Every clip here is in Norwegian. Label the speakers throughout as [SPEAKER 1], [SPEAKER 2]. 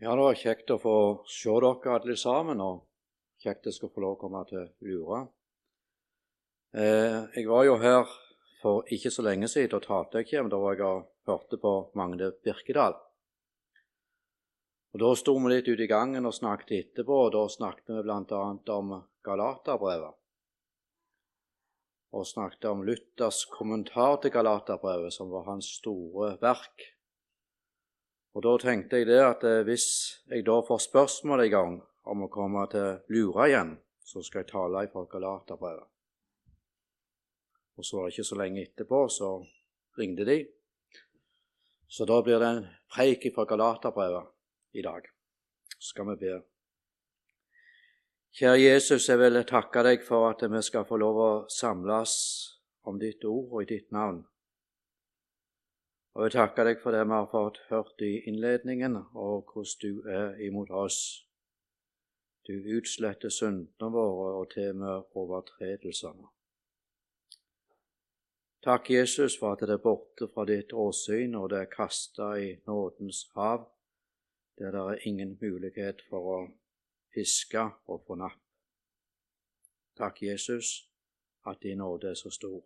[SPEAKER 1] Ja, det var kjekt å få se dere alle sammen, og kjekt jeg skal få lov å komme til Lura. Eh, jeg var jo her for ikke så lenge siden, da talte jeg ikke, da jeg hørte på Magne Birkedal. Og Da sto vi litt ute i gangen og snakket etterpå, og da snakket vi bl.a. om Galaterbrevet. Og snakket om Luthers kommentar til Galaterbrevet, som var hans store verk og Da tenkte jeg det at eh, hvis jeg da får spørsmål en gang om å komme til Lura igjen, så skal jeg tale i Galaterbrevet. Og så var det ikke så lenge etterpå, så ringte de. Så da blir det en preik fra Galaterbrevet i dag. Så skal vi be. Kjære Jesus, jeg vil takke deg for at vi skal få lov å samles om ditt ord og i ditt navn. Og jeg takker deg for det vi har fått hørt i innledningen, og hvordan du er imot oss. Du utsletter syndene våre og til med overtredelsene. Takk, Jesus, for at det er borte fra ditt åsyn, og det er kasta i nådens hav, der det er ingen mulighet for å fiske og få napp. Takk, Jesus, at din nåde er så stor.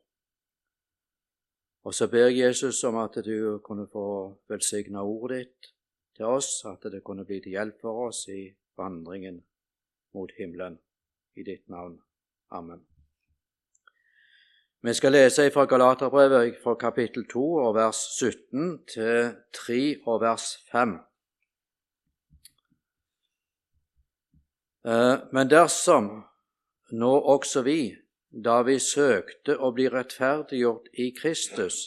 [SPEAKER 1] Og så ber jeg Jesus om at du kunne få velsigne ordet ditt til oss, at det kunne bli til hjelp for oss i vandringen mot himmelen. I ditt navn. Amen. Vi skal lese fra Galaterbrevet fra kapittel 2 og vers 17 til 3 og vers 5. Eh, men dersom nå også vi da vi søkte å bli rettferdiggjort i Kristus,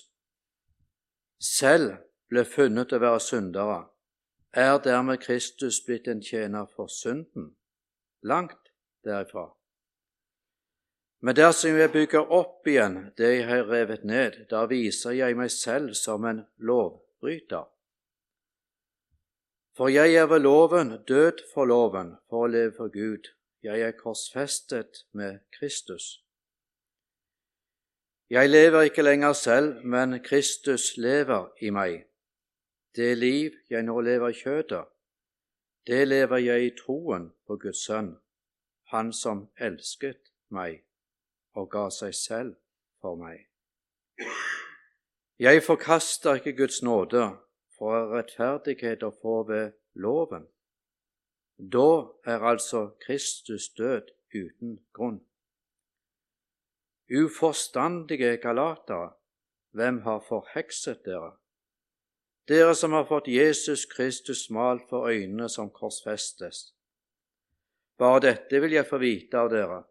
[SPEAKER 1] selv ble funnet å være syndere, er dermed Kristus blitt en tjener for synden? Langt derifra. Men dersom jeg bygger opp igjen det jeg har revet ned, da viser jeg meg selv som en lovbryter. For jeg er ved loven død for loven for å leve for Gud. Jeg er korsfestet med Kristus. Jeg lever ikke lenger selv, men Kristus lever i meg. Det liv jeg nå lever i kjødet, det lever jeg i troen på Guds sønn, Han som elsket meg og ga seg selv for meg. Jeg forkaster ikke Guds nåde for rettferdighet å få ved loven. Da er altså Kristus død uten grunn. Uforstandige galatere, hvem har forhekset dere? Dere som har fått Jesus Kristus malt for øynene som korsfestes. Bare dette vil jeg få vite av dere.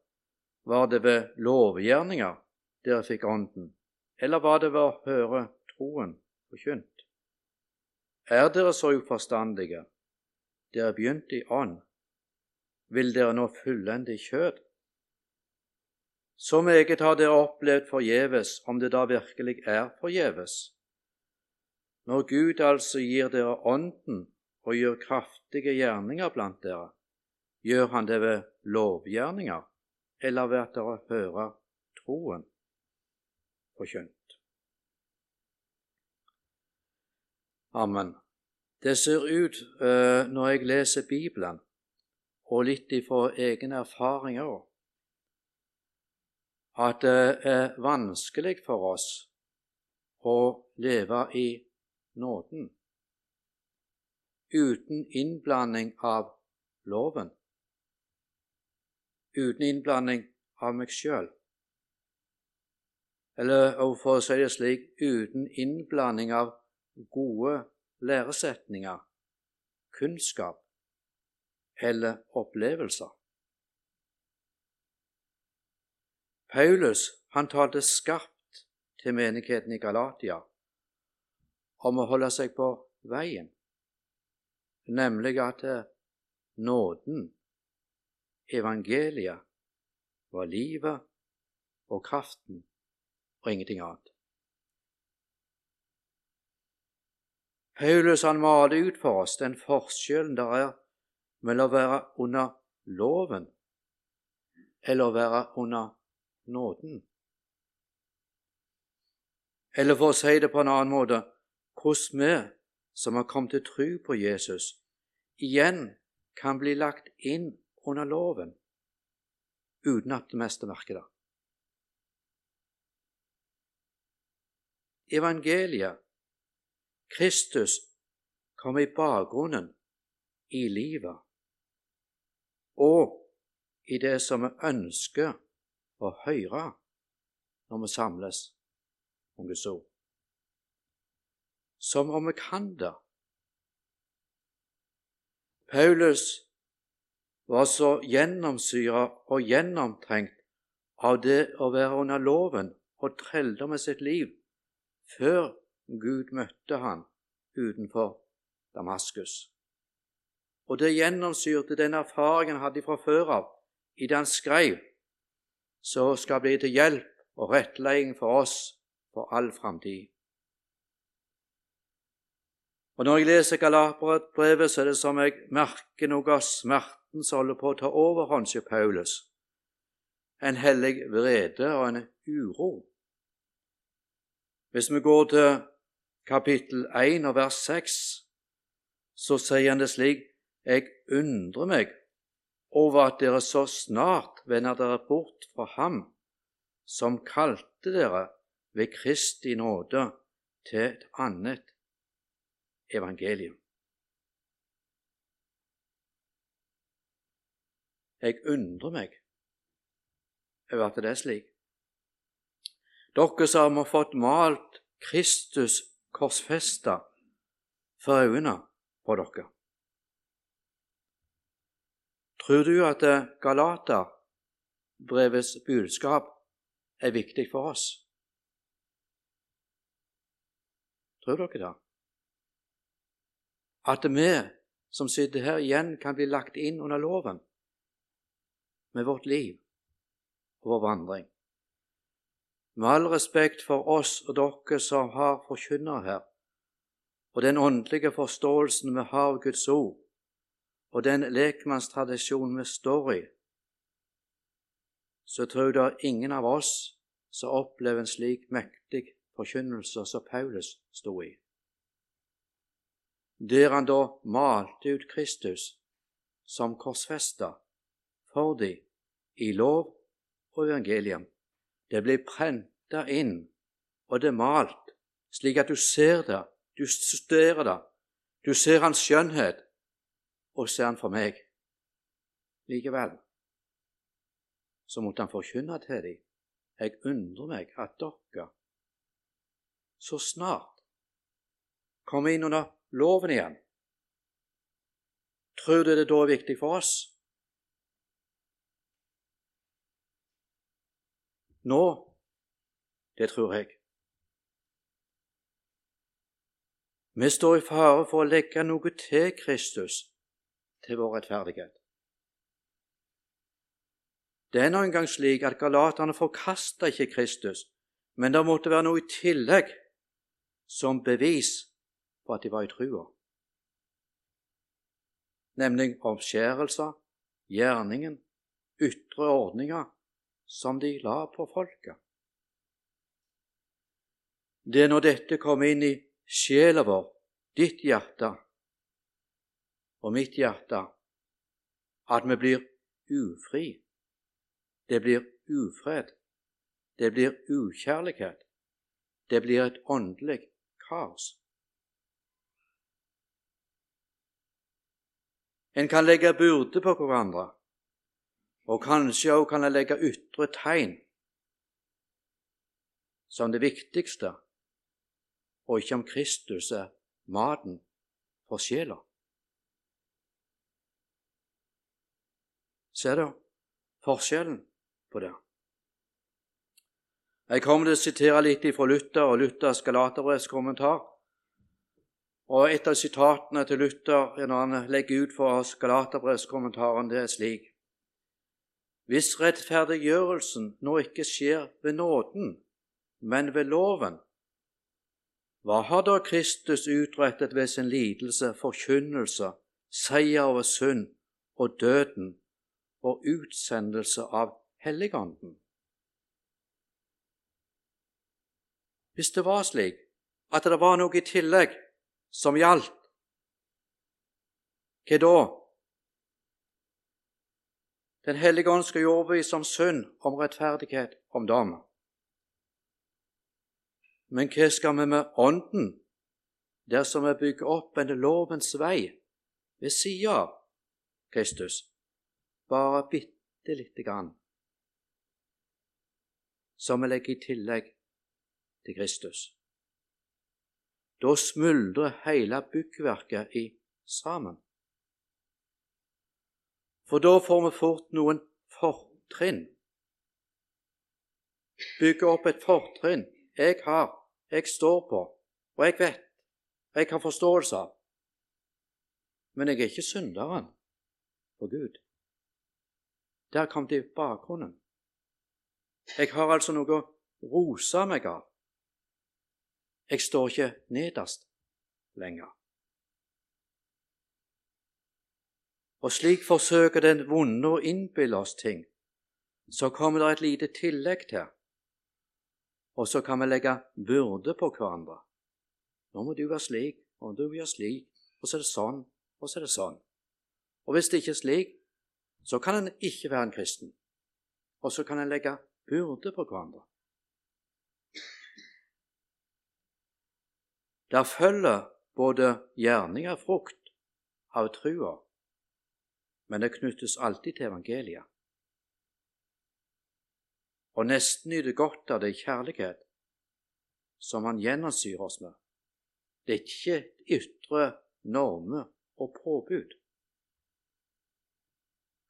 [SPEAKER 1] Var det ved lovgjerninger dere fikk Ånden, eller var det ved å høre troen forkynt? Er dere så uforstandige? Dere begynte i ånd. Vil dere nå fullende i kjød? Så meget har dere opplevd forgjeves, om det da virkelig er forgjeves. Når Gud altså gir dere Ånden og gjør kraftige gjerninger blant dere, gjør Han det ved lovgjerninger eller ved at dere hører troen forkynt. Amen. Det ser ut, uh, når jeg leser Bibelen, og litt ifra egne erfaringer at det er vanskelig for oss å leve i nåden uten innblanding av loven, uten innblanding av meg sjøl. Eller for å si det slik uten innblanding av gode læresetninger, kunnskap eller opplevelser. Paulus han talte skarpt til menigheten i Galatia om å holde seg på veien, nemlig at nåden, evangeliet, var livet og kraften og ingenting annet. Paulus han maler ut for oss den forskjellen der er mellom å være under loven eller å være under nåden. Eller for å si det på en annen måte hvordan vi som har kommet til tro på Jesus, igjen kan bli lagt inn under loven uten at det meste merker det. Evangeliet, Kristus, kommer i bakgrunnen i livet og i det som vi ønsker å høre når vi samles om Guds ord. Som om vi kan det. Paulus var så gjennomsyra og gjennomtrengt av det å være under loven og trelde med sitt liv før Gud møtte han utenfor Damaskus. Og det gjennomsyrte den erfaringen han hadde fra før av i det han skrev, så skal bli til hjelp og rettledning for oss for all framtid. Og Når jeg leser Galaterbrevet, så er det som jeg merker noe av smerten som holder på å ta overhånd, hansje Paulus. En hellig vrede og en uro. Hvis vi går til kapittel 1 og vers 6, så sier han det slik Jeg undrer meg over at dere så snart vender dere bort fra Ham som kalte dere ved Kristi nåde til et annet evangelium. Jeg undrer meg over at det er slik. Dere som har fått malt Kristus korsfesta for øynene på dere. Tror du at Galaterbrevets budskap er viktig for oss? Tror dere det? at vi som sitter her igjen, kan bli lagt inn under loven med vårt liv og vår vandring. Med all respekt for oss og dere som har forkynnere her, og den åndelige forståelsen vi har av Guds ord, og den lekmannstradisjonen vi står i, så tror jeg det ingen av oss som opplever en slik mektig forkynnelse som Paulus sto i der han da malte ut Kristus som korsfesta for de i lov og evangelium. Det blir prenta inn, og det er malt, slik at du ser det, du studerer det, du ser hans skjønnhet, og ser han for meg. Likevel så måtte han forkynne til dem. Jeg undrer meg at dere så snart kommer inn under loven igjen. Tror du det da er viktig for oss? Nå, det tror jeg. Vi står i fare for å legge noe til Kristus, til vår rettferdighet. Det er nå engang slik at galaterne forkasta ikke Kristus, men det måtte være noe i tillegg som bevis på at de var i trua, nemlig omskjærelser, gjerningen, ytre ordninger som de la på folket. Det er når dette kommer inn i sjela vår, ditt hjerte og mitt hjerte, at vi blir ufri. Det blir ufred. Det blir ukjærlighet. Det blir et åndelig kaos. En kan legge byrde på hverandre, og kanskje også kan en legge ytre tegn som det viktigste, og ikke om Kristus er maten for sjela. Ser da, forskjellen på det? Jeg kommer til å sitere litt fra Luther og Luthers Galaterbrevs kommentar. Og Et av sitatene til Luther når han legger ut for oss Galaterbrevskommentaren, det er slik Hvis rettferdiggjørelsen nå ikke skjer ved nåden, men ved loven, hva har da Kristus utrettet ved sin lidelse, forkynnelse, seier over synd og døden og utsendelse av Helligånden? Hvis det var slik at det var noe i tillegg som gjaldt, Hva da? Den hellige ånd skal jo overbevise om synd, om rettferdighet, om dom. Men hva skal vi med Ånden dersom vi bygger opp en lovens vei ved sida av Kristus, bare bitte lite grann, som vi legger i tillegg til Kristus? Da smuldrer hele byggverket i sammen. For da får vi fort noen fortrinn. Bygge opp et fortrinn jeg har jeg står på, og jeg vet, jeg har forståelse av. Men jeg er ikke synderen for Gud. Det har kommet i bakgrunnen. Jeg har altså noe å rose meg av. Jeg står ikke nederst lenger. Og slik forsøker den vonde å innbille oss ting. Så kommer det et lite tillegg til og så kan vi legge byrde på hverandre. Nå må du være slik, og du gjør slik, og så er det sånn, og så er det sånn. Og hvis det ikke er slik, så kan en ikke være en kristen. Og så kan en legge byrde på hverandre. Der følger både gjerning og frukt av trua, men det knyttes alltid til evangeliet og nesten nyter godt av det kjærlighet som Han gjennomsyrer oss med. Det er ikke ytre normer og påbud.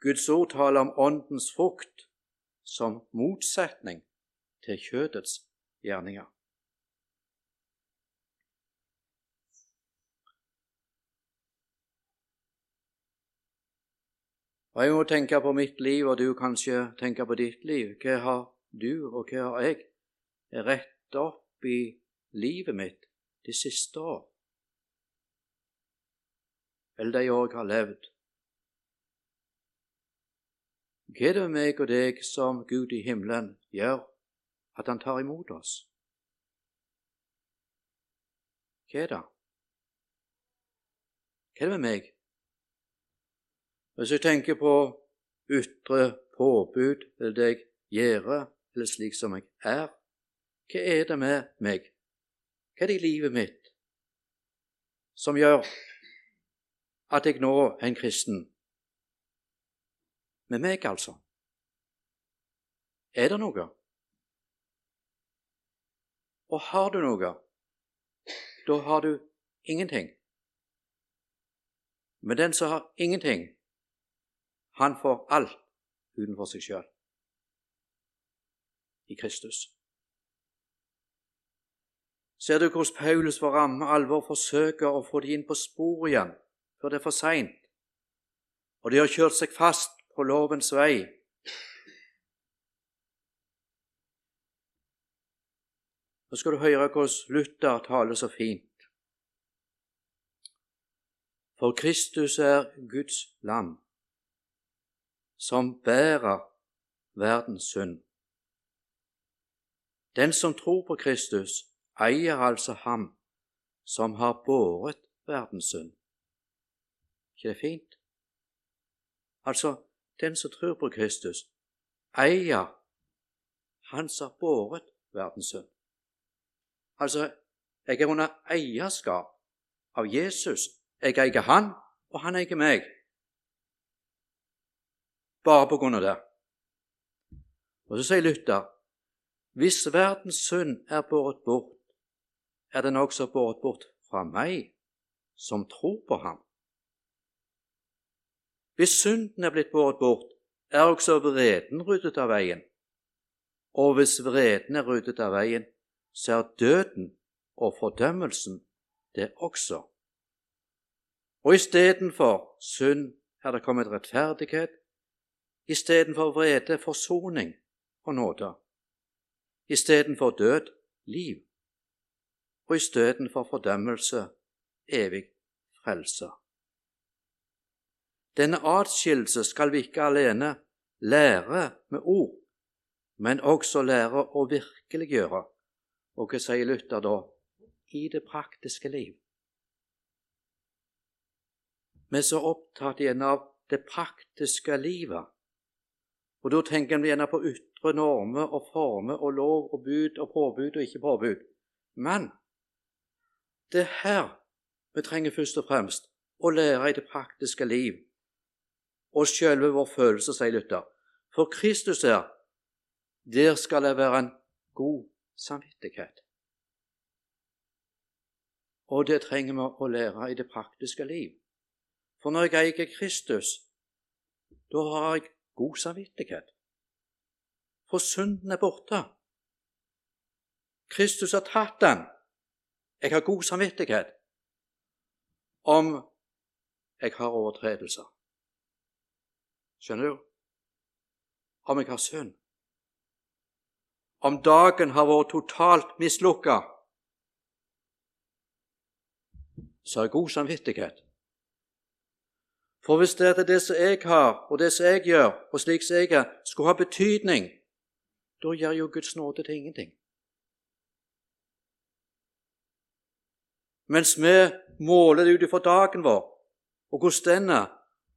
[SPEAKER 1] Guds ord taler om åndens frukt som motsetning til kjødets gjerninger. Og Jeg må tenke på mitt liv, og du kanskje tenke på ditt liv. Hva har du og hva har jeg rett opp i livet mitt de siste år, eller de år jeg har levd? Hva er det med meg og deg som Gud i himmelen gjør at Han tar imot oss? Hva er det? Hva er det med meg? Hvis jeg tenker på ytre påbud, eller det jeg gjør, eller slik som jeg er? Hva er det med meg? Hva er det i livet mitt som gjør at jeg nå er en kristen? Med meg, altså. Er det noe? Og har du noe, da har du ingenting. Men den som har ingenting, han får alt utenfor seg sjøl i Kristus. Ser du hvordan Paulus for ramme alvor forsøker å få de inn på sporet igjen før det er for seint, og de har kjørt seg fast på lovens vei? Nå skal du høre hvordan Luther taler så fint. For Kristus er Guds lam, som bærer verdens synd. Den som tror på Kristus, eier altså ham som har båret verdens synd. ikke det fint? Altså, den som tror på Kristus, eier han som har båret verdens synd. Altså, jeg er under eierskap av Jesus. Jeg eier han, og han eier meg. Bare på grunn av det. Og så sier Luther hvis verdens synd er båret bort, er den også båret bort fra meg, som tror på ham. Hvis synden er blitt båret bort, er også vreden ryddet av veien. Og hvis vreden er ryddet av veien, så er døden og fordømmelsen det også. Og istedenfor synd er det kommet rettferdighet, istedenfor vrede forsoning og nåde istedenfor død liv, og istedenfor fordømmelse evig frelse. Denne atskillelse skal vi ikke alene lære med ord, men også lære å virkeliggjøre, og hva sier Luther da? I det praktiske liv. Vi er så opptatt igjen av det praktiske livet. Og da tenker vi gjerne på ytre normer og former og lov og bud og påbud og ikke påbud. Men det er her vi trenger først og fremst å lære i det praktiske liv og sjølve vår følelse, sier Luther. For Kristus er der skal det være en god samvittighet. Og det trenger vi å lære i det praktiske liv. For når jeg eier Kristus, da har jeg god samvittighet. For synden er borte. Kristus har tatt den. Jeg har god samvittighet om jeg har overtredelser. Skjønner du? Om jeg har synd. Om dagen har vært totalt mislukka, så har jeg god samvittighet for hvis det er det som jeg har, og det som jeg gjør, og slik som jeg er, skulle ha betydning, da gjør jo Guds nåde til ingenting. Mens vi måler det ut ifra dagen vår og hvordan den er,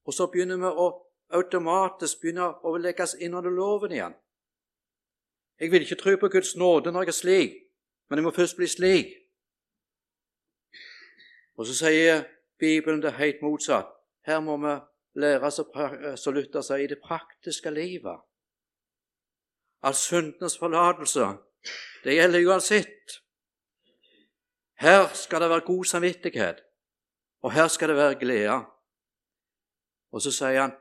[SPEAKER 1] og så begynner vi å automatisk begynner å legges inn under loven igjen. Jeg vil ikke tro på Guds nåde når jeg er slik, men jeg må først bli slik. Og så sier Bibelen det helt motsatt. Her må vi lære oss å lytte seg i det praktiske livet. At syndenes forlatelse, det gjelder uansett. Her skal det være god samvittighet, og her skal det være glede. Og så sier han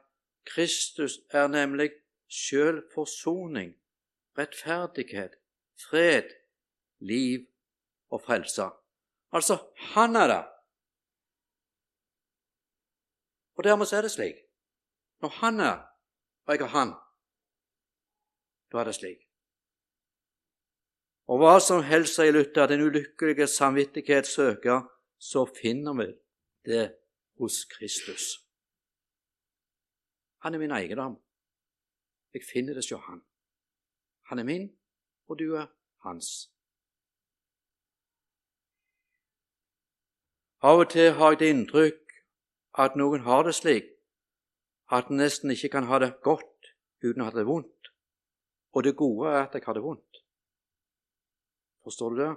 [SPEAKER 1] Kristus er nemlig sjøl forsoning, rettferdighet, fred, liv og frelse. Altså, han er det. Og dermed er det slik. Når han er, og jeg er han, da er det slik. Og hva som helst, sier Luther, den ulykkelige samvittighet søker, så finner vi det hos Kristus. Han er min eiendom. Jeg finner det hos han. Han er min, og du er hans. Av og til har jeg det inntrykk at noen har det slik at en nesten ikke kan ha det godt uten å ha det vondt. Og det gode er at jeg har det vondt. Forstår du det?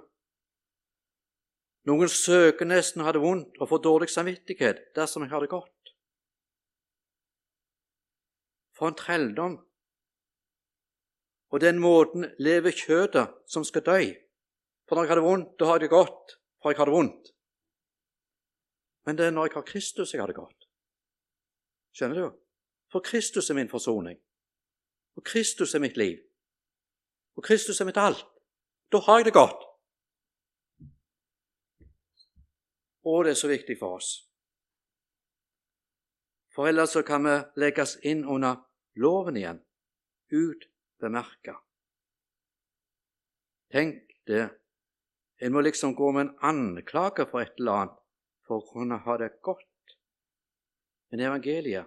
[SPEAKER 1] Noen søker nesten å ha det vondt og får dårlig samvittighet dersom jeg har det godt. For en trelldom. Og den måten lever kjøttet som skal dø. For når jeg har det vondt, da har jeg det godt, for jeg har det vondt. Men det er når jeg har Kristus, jeg har det godt. Skjønner du? For Kristus er min forsoning. Og Kristus er mitt liv. Og Kristus er mitt alt. Da har jeg det godt. Og det er så viktig for oss. For ellers så kan vi legges inn under loven igjen, utbemerka. Tenk det. En må liksom gå med en anklage for et eller annet for å kunne ha det godt. Men evangeliet,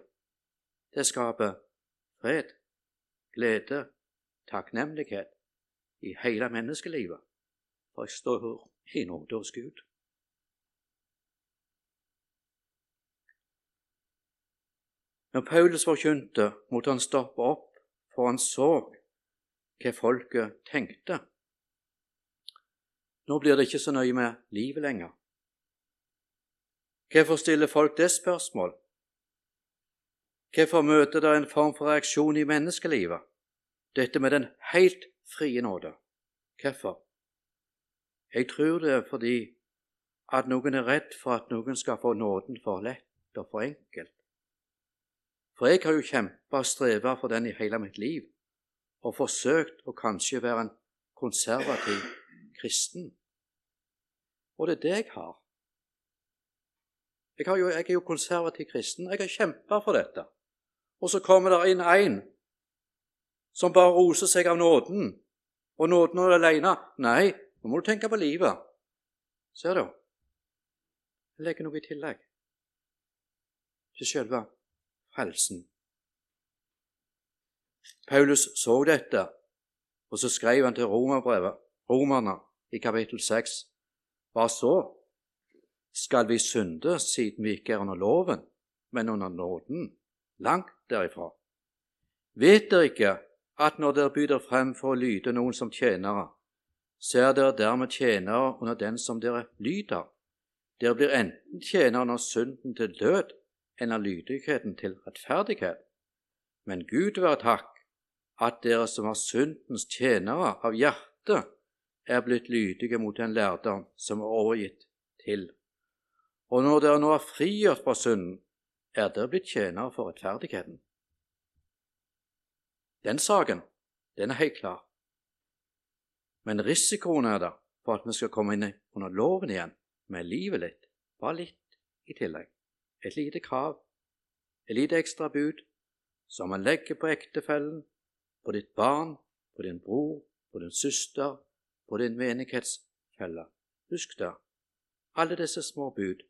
[SPEAKER 1] det skaper fred, glede, takknemlighet i hele menneskelivet. For jeg står i nåde hos Gud. Når Paulus forkynte, måtte han stoppe opp, for han så hva folket tenkte. Nå blir det ikke så nøye med livet lenger. Hvorfor stiller folk det spørsmål? Hvorfor møter det en form for reaksjon i menneskelivet, dette med den helt frie nåde? Hvorfor? Jeg tror det er fordi at noen er redd for at noen skal få nåden for lett og for enkelt. For jeg har jo kjempa og streva for den i hele mitt liv, og forsøkt å kanskje være en konservativ kristen. Og det er det jeg har. Jeg, jo, jeg er jo konservativ kristen. Jeg har kjempa for dette. Og så kommer det inn en som bare roser seg av nåden, og nåden er alene. Nei, nå må du tenke på livet. Ser du? Jeg legger noe i tillegg til selve frelsen. Paulus så dette, og så skrev han til romerbrevet, romerne i kapittel 6. Hva så? Skal vi synde siden vi ikke er under loven, men under nåden, langt derifra. Vet dere ikke at når dere byr frem for å lyde noen som tjenere, så er dere dermed tjenere under den som dere lyder? Dere blir enten tjenere under synden til død enn av lydigheten til rettferdighet. Men Gud være takk at dere som er syndens tjenere av hjerte, er blitt lydige mot den lærdom som er overgitt til. Og når dere nå er frigjort fra synden, er dere blitt tjenere for rettferdigheten. Den saken, den er helt klar. Men risikoen er der for at vi skal komme inn under loven igjen med livet litt, bare litt i tillegg. Et lite krav, et lite ekstra bud, som man legger på ektefellen, på ditt barn, på din bror, på din søster, på din menighetsfelle. Husk det, alle disse små bud,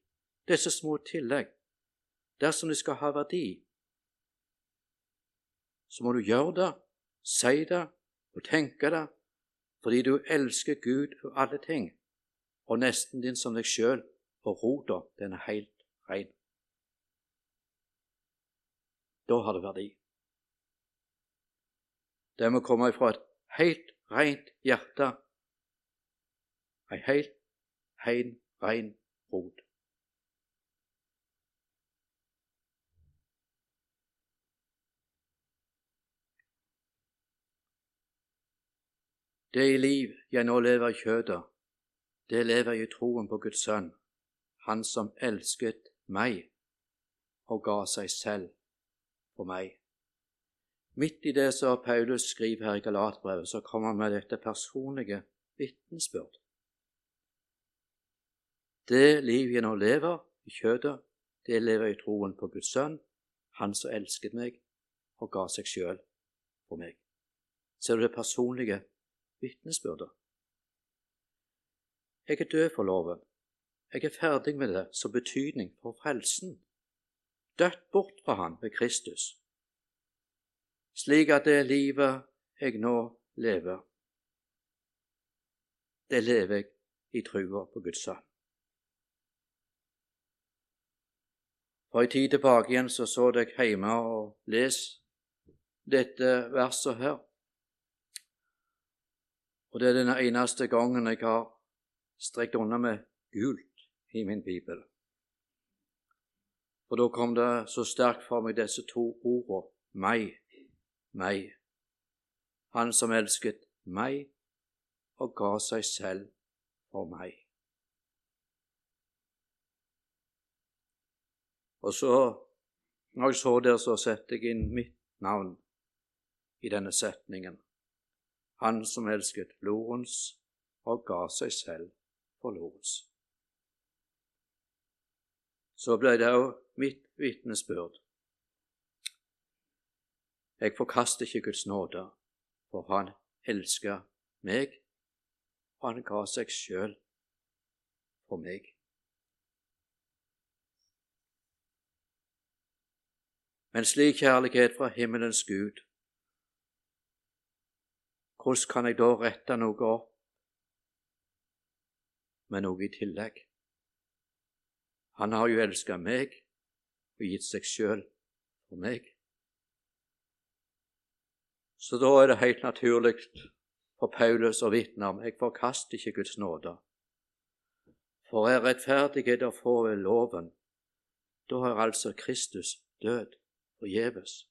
[SPEAKER 1] disse små tillegg, dersom de skal ha verdi, så må du gjøre det, si det og tenke det, fordi du elsker Gud og alle ting, og nesten din som deg sjøl, og rota, den er helt rein. Da har det verdi. Det må komme ifra et helt rent hjerte, ei helt hein, rein rot. Det i liv jeg nå lever i kjødet, det lever jeg i troen på Guds sønn, Han som elsket meg og ga seg selv for meg. Midt i det som Paulus skriver her i Galatbrevet, så kommer han med dette personlige vitnesbyrd. Det liv jeg nå lever i kjødet, det lever i troen på Guds sønn, Han som elsket meg og ga seg sjøl for meg. Ser du det personlige vitnesbyrdet. Jeg er død for loven. Jeg er ferdig med det som betydning for frelsen. Dødt bort fra Han ved Kristus, slik at det livet jeg nå lever, det lever jeg i trua på Guds sønn. For en tid tilbake igjen så så jeg hjemme og les dette verset her. Og det er den eneste gangen jeg har strekt unna med gult i min bibel. Og da kom det så sterkt for meg disse to ordene meg, meg. Han som elsket meg og ga seg selv for meg. Og så, når jeg så der, så setter jeg inn mitt navn i denne setningen han som elsket Lorentz og ga seg selv for Lorentz. Så ble det òg mitt vitnesbyrd. Jeg forkaster ikke Guds nåde, for Han elsker meg, og Han ga seg sjøl for meg. Men slik kjærlighet fra himmelens Gud hvordan kan jeg da rette noe opp med noe i tillegg? Han har jo elska meg og gitt seg sjøl for meg. Så da er det helt naturlig for Paulus å vitne om jeg forkaster ikke Guds nåde. For er rettferdighet å få ved loven, da har altså Kristus død forgjeves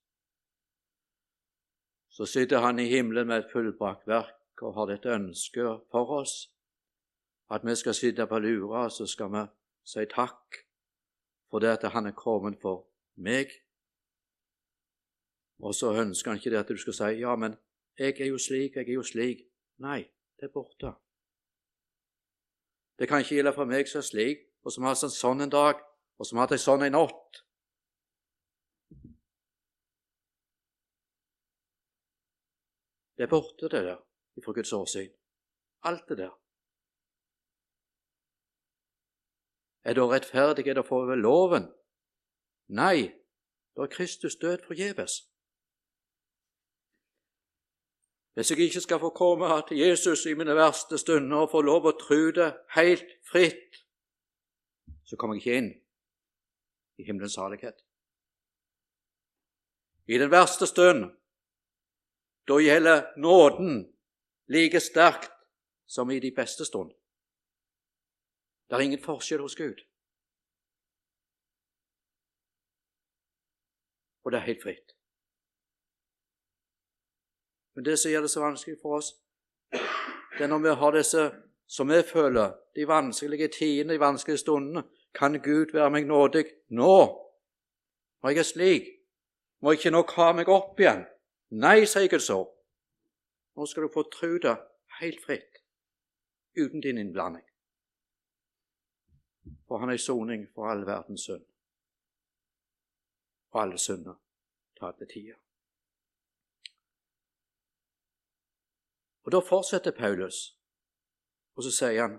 [SPEAKER 1] så sitter han i himmelen med et fullbrakt verk og har et ønske for oss, at vi skal sitte på lura, så skal vi si takk for det at han er kommet for meg. Og så ønsker han ikke det at du skal si ja, men jeg er jo slik, jeg er jo slik. Nei, det er borte. Det kan ikke gjelde for meg som er slik, og som har hatt en sånn en dag, og som har hatt en sånn en natt. Det er borte, det der, ifra Guds åsyn. Alt det der. Er da rettferdighet å få over loven? Nei, da er Kristus død forgjeves. Hvis jeg ikke skal få komme til Jesus i mine verste stunder og få lov å tro det helt fritt, så kommer jeg ikke inn i himmelens salighet. I den verste stund, da gjelder nåden like sterkt som i de beste stund. Det er ingen forskjell hos Gud. Og det er helt fritt. Men det som gjør det så vanskelig for oss, det er når vi har disse som vi føler, de vanskelige tidene, de vanskelige stundene. Kan Gud være meg nådig nå? Når jeg er slik, må jeg ikke nå ha meg opp igjen. Nei, sier Gud så. Nå skal du få tro det helt fritt, uten din innblanding. For han er i soning for all verdens synd. Og alle synder til alle. Og Da fortsetter Paulus, og så sier han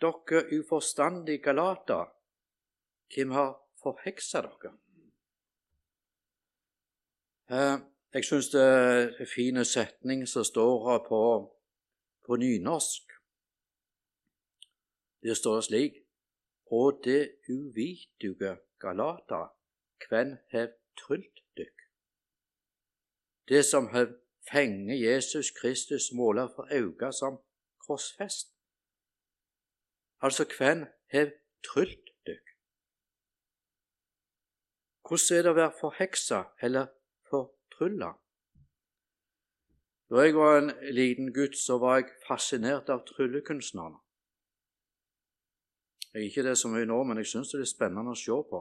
[SPEAKER 1] Dere uforstandige galater, hvem har forheksa dere? Eh, jeg syns det er en fin setning som står på, på nynorsk. Der står det slik Og det uvituge Galata, kven hev trylt dykk? Det som hev fenge Jesus Kristus måler for auga som krossfest. Altså kven hev trylt dykk? Hvordan er det å være forheksa eller fortrylla? Da jeg var en liten gutt, så var jeg fascinert av tryllekunstnerne. Jeg er ikke det så mye nå, men jeg syns det er spennende å se på.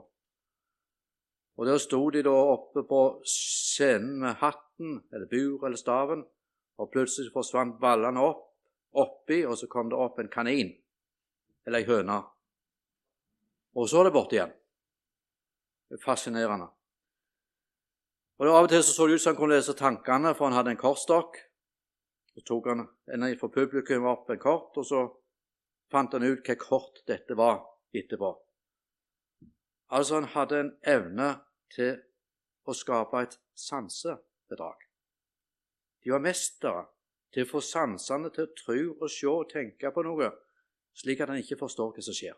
[SPEAKER 1] Og Der sto de da oppe på scenen med hatten eller bur eller staven, og plutselig forsvant ballene opp oppi, og så kom det opp en kanin eller ei høne. Og så er det borte igjen. Det er fascinerende. Og Av og til så, så det ut som han kunne lese tankene, for han hadde en kortstokk. Så tok han en fra publikum opp en kort, og så fant han ut hva kort dette var etterpå. Altså, han hadde en evne til å skape et sansebedrag. De var mestere til å få sansene til å tro og se og tenke på noe, slik at han ikke forstår hva som skjer.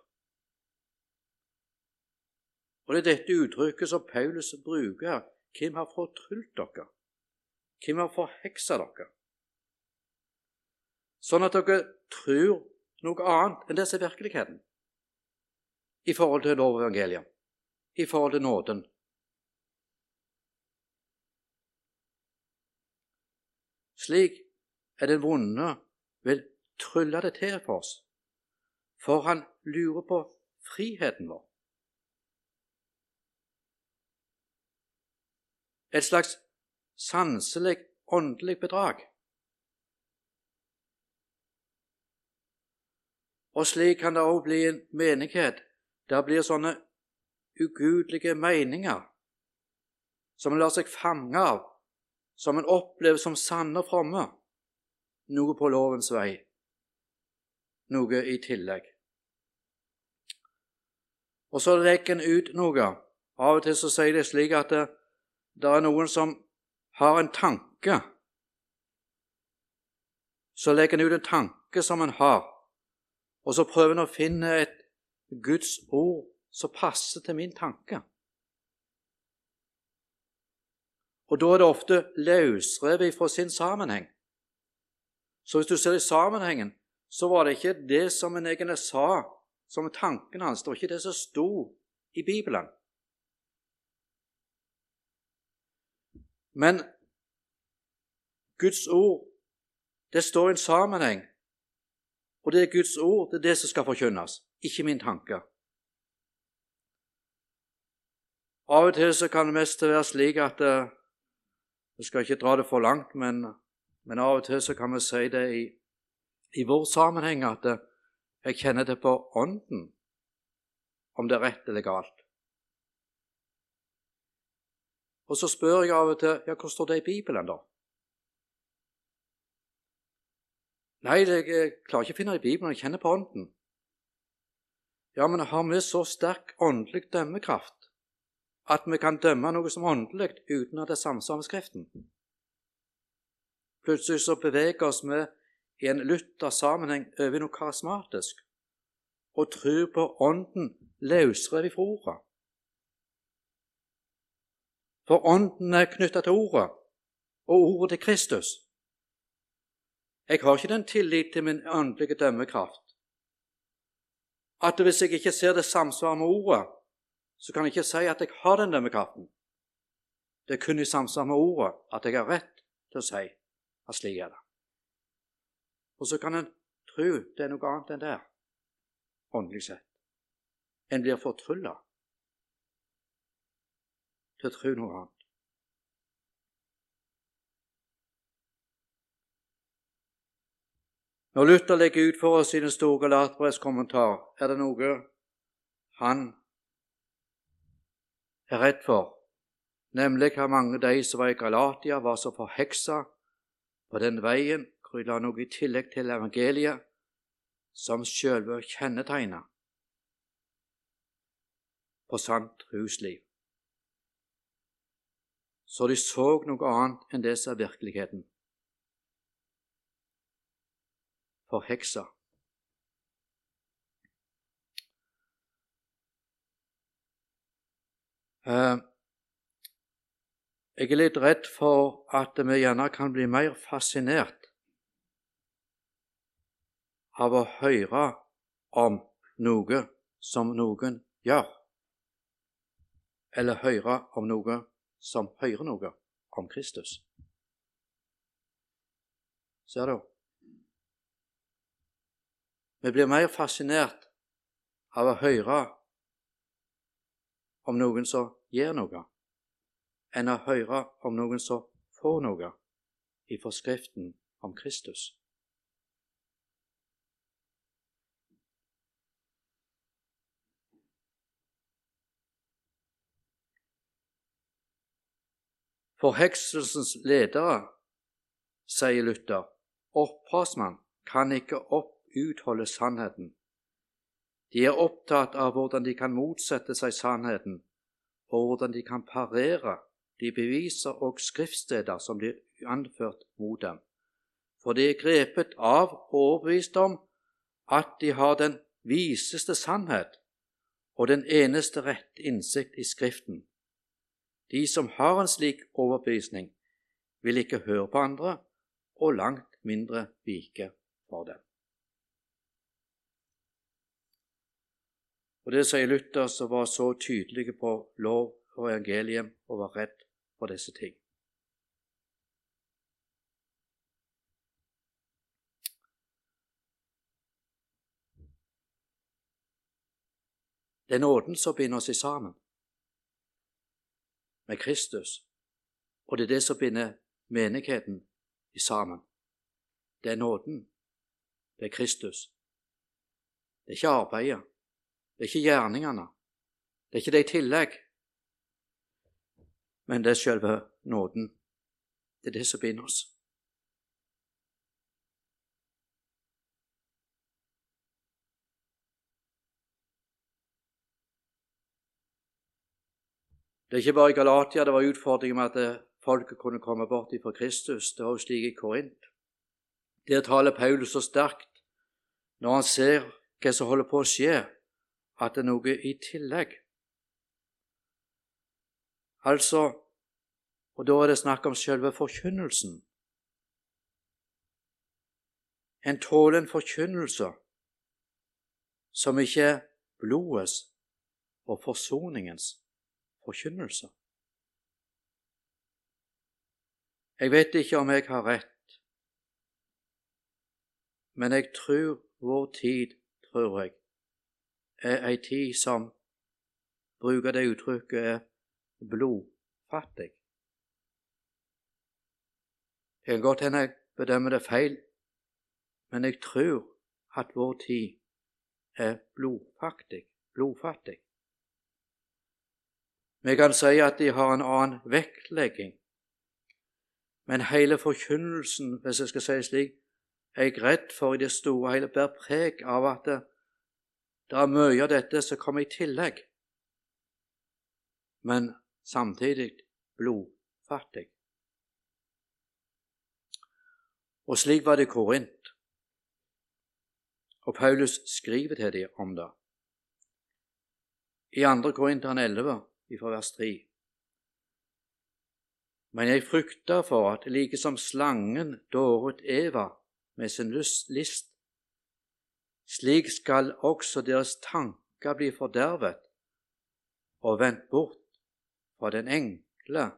[SPEAKER 1] Og Det er dette uttrykket som Paulus bruker her. Hvem har fortrylt dere? Hvem har forheksa dere? Sånn at dere tror noe annet enn det som er virkeligheten i forhold til lov-evangeliet, i forhold til nåden. Slik er den vonde vil trylle det til for oss, for han lurer på friheten vår. Et slags sanselig, åndelig bedrag. Og slik kan det òg bli en menighet. Der blir sånne ugudelige meninger som en lar seg fange av, som en opplever som sanne og fromme. Noe på lovens vei, noe i tillegg. Og så legger en ut noe. Av og til så sier det slik at det, det er noen som har en tanke. Så legger en ut en tanke som en har. Og så prøver en å finne et Guds ord som passer til min tanke. Og da er det ofte løsrevet fra sin sammenheng. Så hvis du ser i sammenhengen, så var det ikke det som en egentlig sa, som tanken hans. Det var ikke det som sto i Bibelen. Men Guds ord, det står i en sammenheng og det er Guds ord, det er det som skal forkynnes, ikke min tanke. Av og til så kan det mest være slik at vi Jeg skal ikke dra det for langt, men, men, av og til så kan vi si det i, i vår sammenheng at uh, jeg kjenner det på ånden, om det er rett eller galt. Og så spør jeg av og til ja, hvor står det i Bibelen, da? Nei, jeg klarer ikke å finne det i Bibelen, jeg kjenner på Ånden. Ja, men har vi så sterk åndelig dømmekraft at vi kan dømme noe som åndelig uten at det er samsvar med Skriften? Plutselig så beveger oss vi i en lytta sammenheng over noe karismatisk og tror på Ånden løsrevet fra ordet. For Ånden er knytta til Ordet, og Ordet til Kristus. Jeg har ikke den tillit til min åndelige dømmekraft at hvis jeg ikke ser det samsvar med Ordet, så kan jeg ikke si at jeg har den dømmekraften. Det er kun i samsvar med Ordet at jeg har rett til å si at slik er det. Og så kan en tro det er noe annet enn det, åndelig sett. En blir fortrylla til å tro noe annet. Når Luther legger ut for oss i den store Galatbrevs kommentar, er det noe han er redd for, nemlig hvor mange de som var i Galatia, var så forheksa på den veien hvor de la noe i tillegg til evangeliet som sjølve kjennetegnet på sant husliv. Så de så noe annet enn det som er virkeligheten. Forheksa. Eh, jeg er litt redd for at vi gjerne kan bli mer fascinert av å høre om noe som noen gjør, eller høre om noe som hører noe om Kristus. Ser du? Vi blir mer fascinert av å høre om noen som gjør noe, enn å høre om noen som får noe i forskriften om Kristus. Forhekselsens ledere, sier Luther, opphavsmann kan ikke opp utholde sannheten. De er opptatt av hvordan de kan motsette seg sannheten, og hvordan de kan parere de beviser og skriftsteder som blir anført mot dem. For de er grepet av og overbevist om at de har den viseste sannhet og den eneste rett innsikt i Skriften. De som har en slik overbevisning, vil ikke høre på andre og langt mindre vike for dem. Og Det sier Luther, som var så tydelig på lov og evangelium og var redd for disse ting. Det er nåden som binder oss sammen med Kristus, og det er det som binder menigheten sammen. Det er nåden. Det er Kristus. Det er ikke arbeidet. Det er ikke gjerningene. Det er ikke det i tillegg. Men det er selve nåden. Det er det som binder oss. Det er ikke bare i Galatia det var utfordringer med at folket kunne komme bort fra Kristus. Det var jo slik i Korint. Der taler Paulus så sterkt når han ser hva som holder på å skje at det er noe i tillegg. Altså, og da er det snakk om selve forkynnelsen. En tåler en forkynnelse som ikke er blodets og forsoningens forkynnelse. Jeg vet ikke om jeg har rett, men jeg tror vår tid, tror jeg, er ei tid som bruker det uttrykket er blodfattig. Det kan godt hende jeg bedømmer det feil, men jeg tror at vår tid er blodfattig. blodfattig. Vi kan si at de har en annen vektlegging, men hele forkynnelsen, hvis jeg skal si det slik, er jeg redd for i det store hele bærer preg av at det er mye av dette som kommer i tillegg, men samtidig blodfattig. Og slik var det i Korint, og Paulus skriver til dem om det. I 2. Korinteren 11, fra vers 3. Men jeg frykter for at like som slangen dåret Eva med sin list, slik skal også deres tanker bli fordervet og vendt bort fra den enkle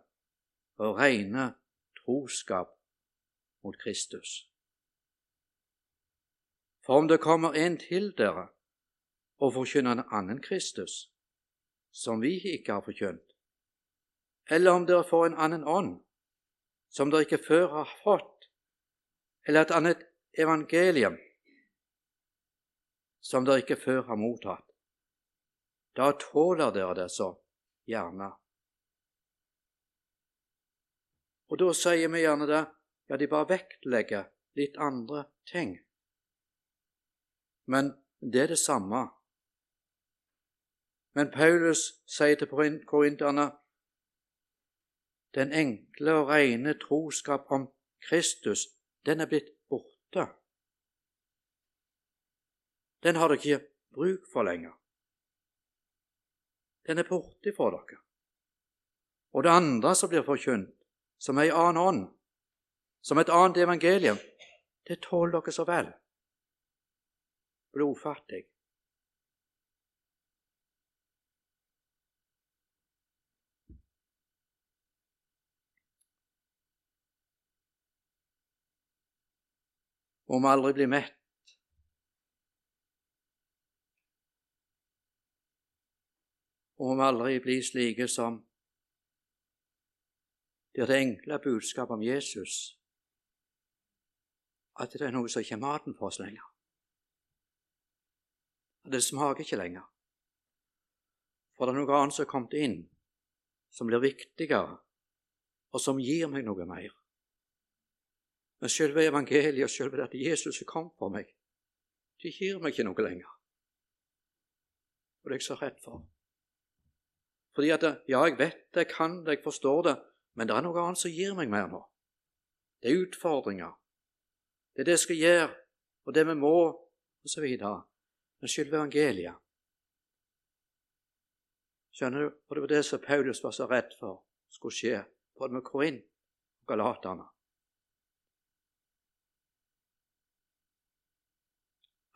[SPEAKER 1] og rene troskap mot Kristus. For om det kommer en til dere og forkynner en annen Kristus, som vi ikke har forkynt, eller om dere får en annen ånd, som dere ikke før har fått, eller et annet evangelium, som dere ikke før har mottatt, da tåler dere det så gjerne. Og da sier vi gjerne det, ja, de bare vektlegger litt andre ting. Men det er det samme. Men Paulus sier til korinterne den enkle og rene troskap om Kristus, den er blitt borte. Den har dere ikke bruk for lenger. Den er borte fra dere. Og det andre som blir forkynt, som er ei annen ånd, som et annet evangelium, det tåler dere så vel. Blodfattig. Må vi aldri bli mett. Og må aldri bli slike som det er det enkle budskapet om Jesus at det er noe som ikke er maten for oss lenger. At det smaker ikke lenger. For det er noe annet som er kommet inn, som blir viktigere, og som gir meg noe mer. Men selve evangeliet og selve at Jesus er kommet for meg, det gir meg ikke noe lenger. Og det er jeg så redd for. Fordi at ja, jeg vet det, jeg kan det, jeg forstår det, men det er noe annet som gir meg mer nå. Det er utfordringer. Det er det jeg skal gjøre, og det vi må, osv. Men selve evangeliet Skjønner du? Og det var det som Paulus var så redd for skulle skje, både med Korint og Galaterne.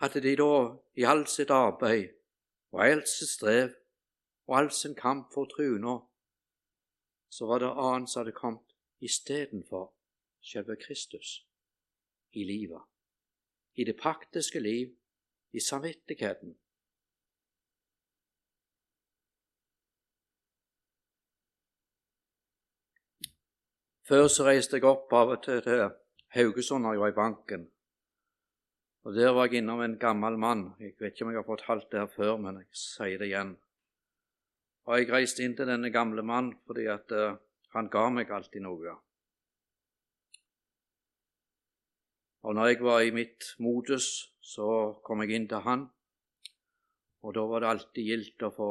[SPEAKER 1] at de da i alt sitt arbeid og alt sitt strev og all sin kamp for truna, så var det annet som hadde kommet istedenfor selve Kristus i livet, i det praktiske liv, i samvittigheten. Før så reiste jeg opp av og til til Haugesund når jeg var i banken. Og Der var jeg innom en gammel mann. Jeg vet ikke om jeg har fortalt det her før, men jeg sier det igjen. Og Jeg reiste inn til denne gamle mannen fordi at uh, han ga meg alltid noe. Og når jeg var i mitt modus, så kom jeg inn til han, og da var det alltid gildt å få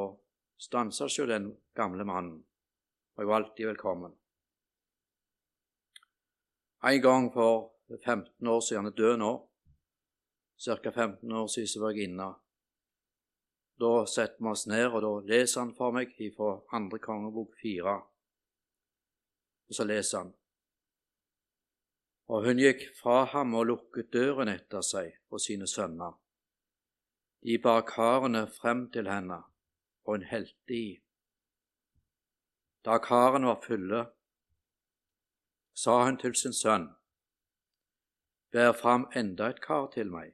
[SPEAKER 1] stanse hos den gamle mannen. Og jeg var alltid velkommen. En gang for 15 år siden, han er død nå, ca. 15 år siden så var jeg inne. Da setter vi oss ned, og da leser han for meg fra andre kongebok fire. Og så leser han. Og hun gikk fra ham og lukket døren etter seg og sine sønner. De bar karene frem til henne, og hun helte i. Da karene var fulle, sa hun til sin sønn, Bær fram enda et kar til meg.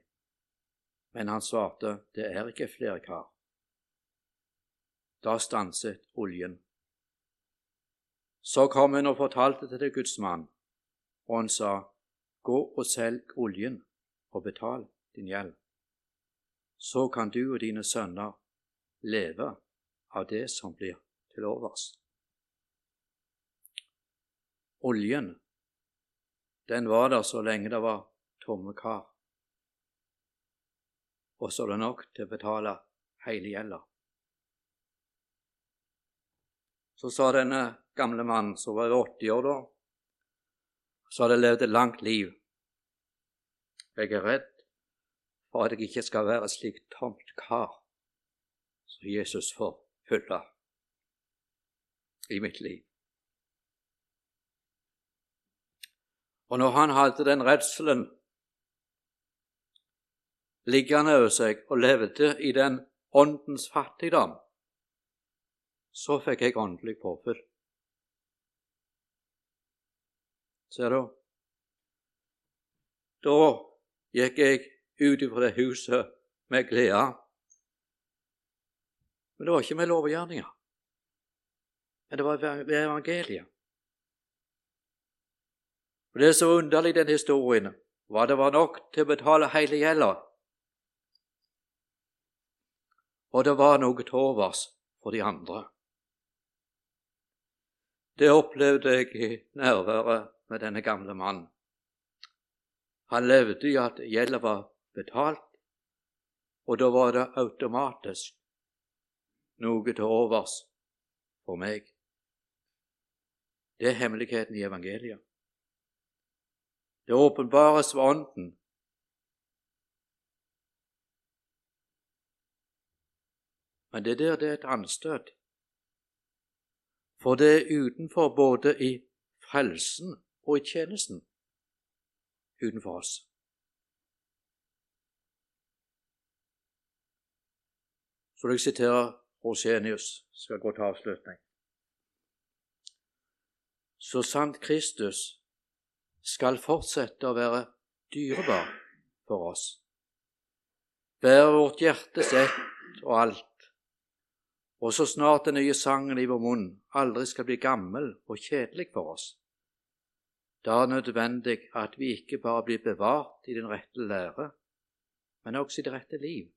[SPEAKER 1] Men han svarte, det er ikke flere kar. Da stanset oljen. Så kom hun og fortalte det til Guds mann, og han sa, Gå og selg oljen og betal din gjeld. Så kan du og dine sønner leve av det som blir til overs. Oljen, den var der så lenge det var tomme kar og så er det nok til å betale hele gjelda. Så sa denne gamle mannen, som var 80 år da, så hadde levd et langt liv. Jeg er redd for at jeg ikke skal være slik tomt kar som Jesus får fylle i mitt liv. Og når han hadde den redselen liggende over seg og levde i den åndens fattigdom, så fikk jeg åndelig påfyll. Ser du? Da gikk jeg ut fra det huset med glede. Men det var ikke med lovgjerninger, men det var ved evangeliet. Og Det er så underlig, den historien, hva det var nok til å betale hele gjelda. Og det var noe til overs for de andre. Det opplevde jeg i nærværet med denne gamle mannen. Han levde i at gjelda var betalt, og da var det automatisk noe til overs for meg. Det er hemmeligheten i evangeliet. Det åpenbares ved Ånden. Men det der det er et anstøt. For det er utenfor både i frelsen og i tjenesten utenfor oss. Så jeg sitere Rosenius, skal gå til avslutning. Så sant Kristus skal fortsette å være dyrebar for oss. bære vårt hjertes ett og alt, og så snart den nye sangen i vår munn aldri skal bli gammel og kjedelig for oss. Da er det nødvendig at vi ikke bare blir bevart i den rette lære, men også i det rette liv,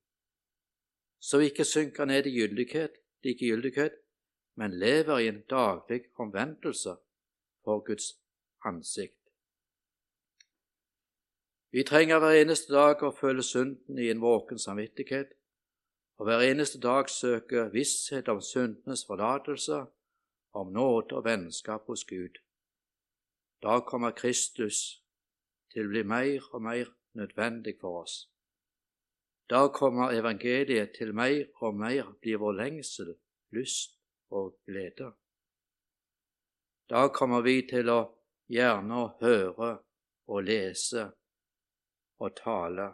[SPEAKER 1] så vi ikke synker ned i gyldighet, likegyldighet, men lever i en daglig omvendelse for Guds ansikt. Vi trenger hver eneste dag å føle synden i en våken samvittighet, og hver eneste dag søke visshet om syndenes forlatelse, om nåde og vennskap hos Gud. Da kommer Kristus til å bli mer og mer nødvendig for oss. Da kommer evangeliet til mer og mer blir vår lengsel, lyst og glede. Da kommer vi til å gjerne høre og lese og tale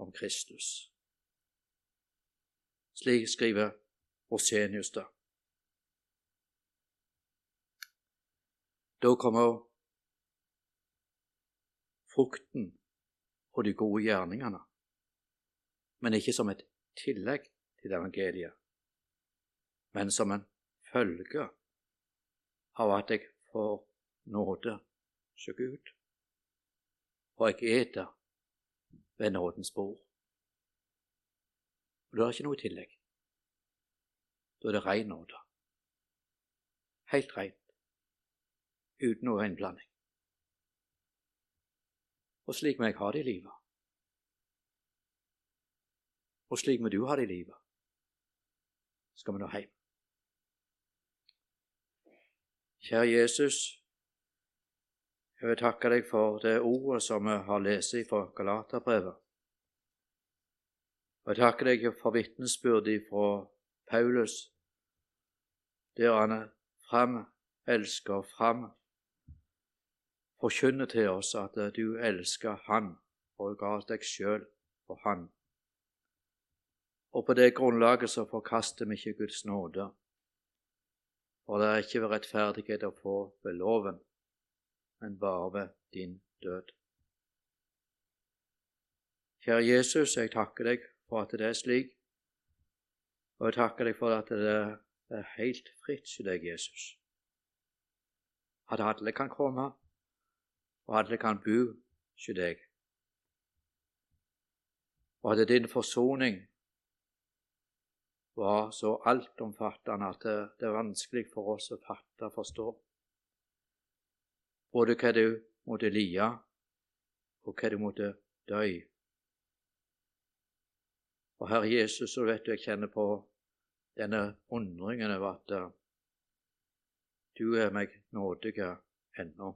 [SPEAKER 1] om Kristus. Slik skriver Orsenius da. Da kommer frukten og de gode gjerningene, men ikke som et tillegg til evangeliet, men som en følge av at jeg får nåde hos Gud, og jeg eter ved nådens bord. Og er det ikke noe i tillegg. Da er det ren nåde. Helt rent. Uten noe innblanding. Og slik må jeg ha det i livet. Og slik må du ha det i livet. Skal vi nå hjem. Kjære Jesus, jeg vil takke deg for det ordet som vi har lest fra Galaterbrevet. Og jeg takker deg for vitnesbyrdet fra Paulus, der han fram elsker fram forkynner til oss at du elsker Han og ga deg sjøl for Han. Og på det grunnlaget så forkaster vi ikke Guds nåde, for det er ikke ved rettferdighet å få ved loven men bare ved din død. Kjære Jesus, jeg takker deg for at det er slik, og jeg takker deg for at det er helt fritt hos deg, Jesus. At alle kan komme, og alle kan bo hos deg. Og at din forsoning var så altomfattende at det er vanskelig for oss å fatte og forstå både hva du måtte lide, og hva du måtte dø. Og Herre Jesus, så vet du jeg kjenner på denne undringen over at eh, du er meg nådig ennå.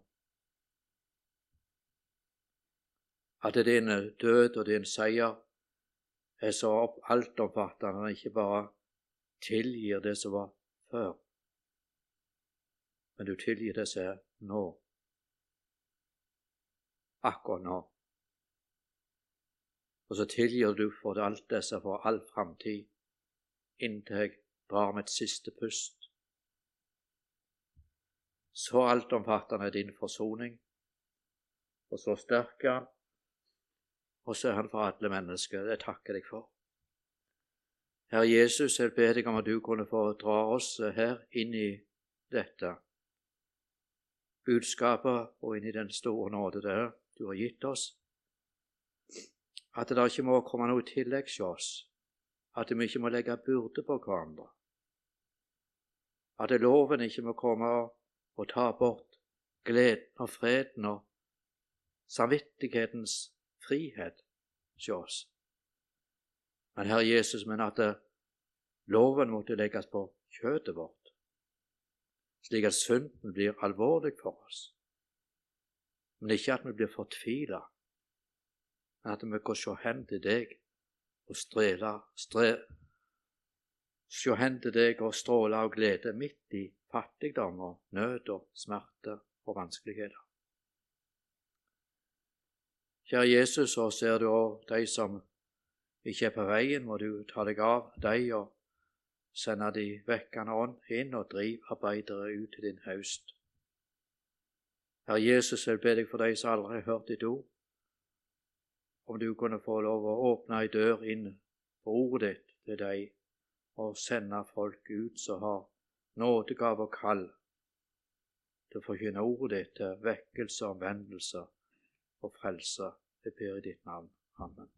[SPEAKER 1] At din død og din seier er så altomfattende at ikke bare tilgir det som var før, men du tilgir det som er nå. akkurat nå. Og så tilgir du for alt disse for all framtid, inntil jeg drar mitt siste pust. Så altomfattende er din forsoning, og så sterk er han, og så er han for alle mennesker. Det takker jeg for. Herre Jesus, jeg ber deg om at du kunne få dra oss her inn i dette budskapet og inn i den store nåde der du har gitt oss. At det ikke må komme noe tillegg til oss, at vi ikke må legge byrde på hverandre. At loven ikke må komme og ta bort gleden og freden og samvittighetens frihet til oss. Men Herre Jesus, men at loven måtte legges på kjøttet vårt slik at synden blir alvorlig for oss. Men ikke at vi blir fortvila, at vi kan se hen til deg og strele, stre, se hen til deg og stråle av glede midt i fattigdom og nød og smerte og vanskeligheter. Kjære Jesus, så ser du òg de som ikke er på veien, må du ta deg av dem og sende de vekkende ånd inn og driv arbeidere ut til din haust. Herre Jesus, jeg ber deg for de som aldri har hørt ditt ord, om du kunne få lov å åpne ei dør inn på ordet ditt til deg og sende folk ut som har nådegave og kall til å forkynne ordet ditt til vekkelse, omvendelse og frelse. Jeg ber i ditt navn. Amen.